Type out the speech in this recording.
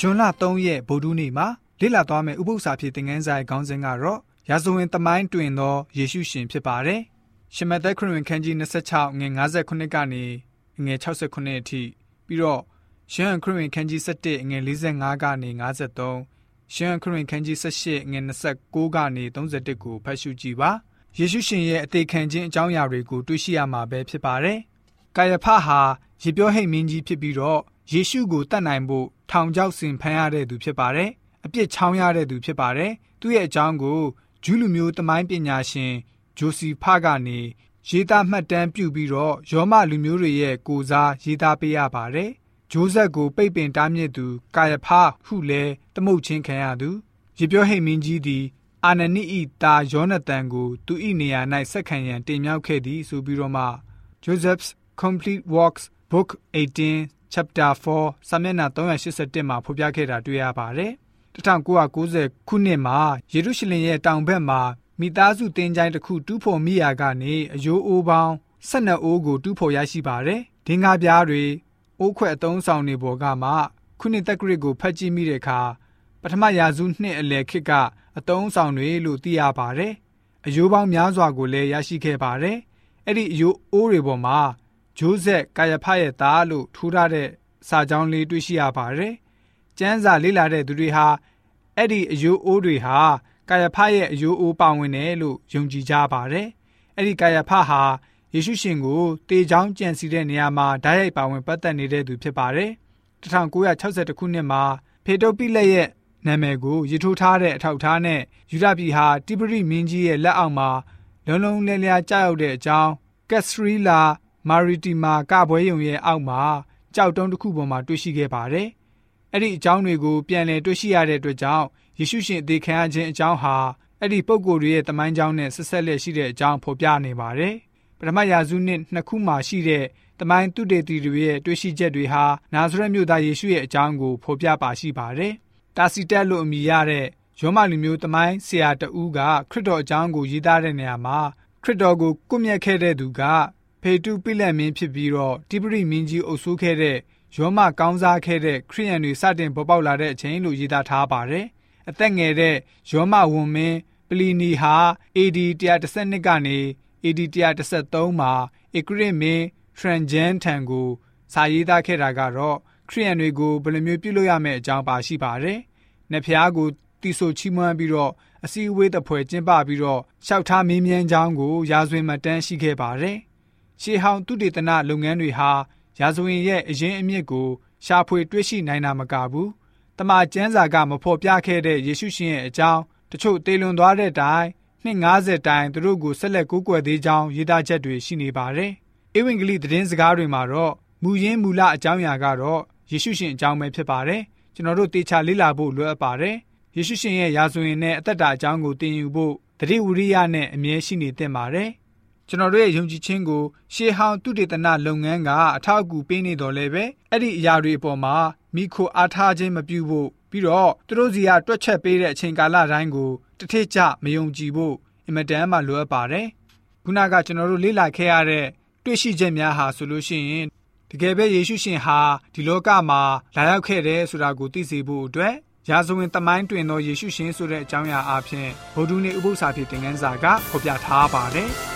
ဂျွန်လ3ရက်ဗုဒ္ဓနေ့မှာလေ့လာသွားမယ့်ဥပုသ္စာဖြစ်တဲ့ငန်းဆိုင်ခေါင်းစဉ်ကတော့ရာဇဝင်သမိုင်းတွင်သောယေရှုရှင်ဖြစ်ပါတယ်။ရှမသက်ခရစ်ဝင်ခန်းကြီး26ငွေ58ကနေငွေ69အထိပြီးတော့ရှမ်းခရစ်ဝင်ခန်းကြီး7ငွေ45ကနေ53ရှမ်းခရစ်ဝင်ခန်းကြီး18ငွေ29ကနေ31ကိုဖတ်ရှုကြည့်ပါ။ယေရှုရှင်ရဲ့အသေးခံခြင်းအကြောင်းအရာတွေကိုတွေ့ရှိရမှာပဲဖြစ်ပါတယ်။ကာယဖဟာရေပြောဟိတ်မင်းကြီးဖြစ်ပြီးတော့ ယေရှုကိုတတ်နိုင်ဖို့ထောင်ချောက်ဆင်ဖမ်းရတဲ့သူဖြစ်ပါတယ်။အပြစ်ချောင်းရတဲ့သူဖြစ်ပါတယ်။သူ့ရဲ့အကြောင်းကိုဂျူးလူမျိုးတမိုင်းပညာရှင်ဂျိုစီဖကနေရေးသားမှတ်တမ်းပြုပြီးတော့ယောမလူမျိုးတွေရဲ့ကိုစားရေးသားပေးရပါတယ်။ဂျိုးဆက်ကိုပိတ်ပင်တားမြစ်သူကာယဖဟုလဲတမုတ်ချင်းခံရသူရေပြောဟိတ်မင်းကြီးသည်အာနနိဤတာယောနသန်ကိုသူ၏နေရာ၌ဆက်ခံရန်တင်မြှောက်ခဲ့သည်ဆိုပြီးတော့မှ Joseph's Complete Works Book 18 chapter 4စာမျက်နှာ381မှာဖော်ပြခဲ့တာတွေ့ရပါတယ်။1990ခုနှစ်မှာယေရုရှလင်ရဲ့တောင်ဘက်မှာမိသားစုတင်းကြိုင်းတစ်ခုတူးဖော်မိရာကနေအယိုးအိုးပေါင်း12အိုးကိုတူးဖော်ရရှိပါတယ်။ဒင်္ဂါပြားတွေအိုးခွက်အသုံးဆောင်တွေပေါ်ကမှခုနှစ်သက်ဂရစ်ကိုဖတ်ကြည့်မိတဲ့အခါပထမရာစုနှစ်အလယ်ခေတ်ကအသုံးဆောင်တွေလို့သိရပါတယ်။အယိုးပေါင်းများစွာကိုလည်းရရှိခဲ့ပါတယ်။အဲ့ဒီအယိုးအိုးတွေပေါ်မှာ ဂျိုးဆက်ကာယဖရဲ့သားလို့ထူထားတဲ့စာကြောင်းလေးတွေ့ရှိရပါတယ်။ကျမ်းစာလေ့လာတဲ့သူတွေဟာအဲ့ဒီအယိုးအိုးတွေဟာကာယဖရဲ့အယိုးအိုးပါဝင်တယ်လို့ယုံကြည်ကြပါတယ်။အဲ့ဒီကာယဖဟာယေရှုရှင်ကိုတေချောင်းကြံစီတဲ့နေရာမှာဓာတ်ရိုက်ပါဝင်ပတ်သက်နေတဲ့သူဖြစ်ပါတယ်။1962ခုနှစ်မှာဖေတိုပိလက်ရဲ့နာမည်ကိုရည်ထိုးထားတဲ့အထောက်အထားနဲ့ယူဒပြည်ဟာတိပရိမင်းကြီးရဲ့လက်အောက်မှာလုံလုံလည်လည်ကြောက်ရောက်တဲ့အကြောင်းကက်စထရီလာ မာရီတီမာကပွဲယုံရဲ့အောက်မှာကြောက်တုံးတစ်ခုပေါ်မှာတွေ့ရှိခဲ့ပါတယ်။အဲ့ဒီအကြောင်းတွေကိုပြန်လည်တွေ့ရှိရတဲ့အတွက်ကြောင့်ယေရှုရှင်အသေးခံရခြင်းအကြောင်းဟာအဲ့ဒီပုံကိုယ်တွေရဲ့တမိုင်းကြောင်းနဲ့ဆက်ဆက်လက်ရှိတဲ့အကြောင်းဖော်ပြနေပါတယ်။ပထမရာစုနှစ်နှစ်ခုမှာရှိတဲ့တမိုင်းတုတေတီတွေရဲ့တွေ့ရှိချက်တွေဟာနာဇရက်မြို့သားယေရှုရဲ့အကြောင်းကိုဖော်ပြပါရှိပါတယ်။တာစီတက်လို့အမည်ရတဲ့ယောမလူမျိုးတမိုင်းဆရာတဦးကခရစ်တော်အကြောင်းကိုရေးသားတဲ့နေရာမှာခရစ်တော်ကိုကွပ်မျက်ခဲ့တဲ့သူက ဖေတုပိလက်မင်းဖြစ်ပြီးတော့တိပရိမင်းကြီးအုပ်စိုးခဲ့တဲ့ယောမကောင်းစားခဲ့တဲ့ခရိယန်တွေစတင်ပေါ်ပေါက်လာတဲ့အချိန်လို့ရေးသားထားပါတယ်။အသက်ငယ်တဲ့ယောမဝန်မင်းပလီနီဟာ AD 112ကနေ AD 113မှာဧကရစ်မင်းထရန်ဂျန်ထံကိုစာရေးသားခဲ့တာကတော့ခရိယန်တွေကိုဘယ်လိုမျိုးပြုလုပ်ရမယ့်အကြောင်းပါရှိပါတယ်။နှစ်ဖျားကိုတီဆိုချီးမွမ်းပြီးတော့အစည်းအဝေးတပွဲကျင်းပပြီးတော့လျှောက်ထားမင်းမြန်းကြောင်းကိုရာဇဝင်မှတမ်းရှိခဲ့ပါတယ်။ ရှေးဟောင်းသူတေသနလုပ်ငန်းတွေဟာရာဇဝင်ရဲ့အရင်အမြစ်ကိုရှာဖွေတွေ့ရှိနိုင်တာမကဘူး။တမန်ကျမ်းစာကမဖော်ပြခဲ့တဲ့ယေရှုရှင်ရဲ့အကြောင်းတချို့တေလွန်သွားတဲ့တိုင်နှစ်90တိုင်သူတို့ကိုဆက်လက်ကိုးကွယ်သေးကြောင်းရေးသားချက်တွေရှိနေပါတယ်။ဧဝံဂေလိသတင်းစကားတွေမှာတော့မူရင်းမူလအကြောင်းအရာကတော့ယေရှုရှင်အကြောင်းပဲဖြစ်ပါတယ်။ကျွန်တော်တို့တေချာလေ့လာဖို့လိုအပ်ပါတယ်။ယေရှုရှင်ရဲ့ရာဇဝင်နဲ့အသက်တာအကြောင်းကိုသင်ယူဖို့တတိဝရိယနဲ့အမြဲရှိနေသင့်ပါတယ်။ ကျွန်တော်တို့ရဲ့ယုံကြည်ခြင်းကိုရှေးဟောင်းတုတေသနလုပ်ငန်းကအထောက်အကူပေးနေတော်လဲပဲအဲ့ဒီအရာတွေအပေါ်မှာမိခိုအားထားခြင်းမပြုဖို့ပြီးတော့သူတို့စီကတွက်ချက်ပေးတဲ့အချိန်ကာလတိုင်းကိုတထစ်ကြမယုံကြည်ဖို့အင်မတန်မှလိုအပ်ပါတယ်ခုနကကျွန်တော်တို့လေ့လာခဲ့ရတဲ့တွေ့ရှိချက်များဟာဆိုလို့ရှိရင်တကယ်ပဲယေရှုရှင်ဟာဒီလောကမှာလာရောက်ခဲ့တယ်ဆိုတာကိုသိစေဖို့အတွက်ရာဇဝင်တမိုင်းတွင်သောယေရှုရှင်ဆိုတဲ့အကြောင်းအရာအဖြစ်ဗုဒ္ဓနည်းဥပုသ္စာဖြစ်တဲ့ငန်းစာကဖော်ပြထားပါတယ်။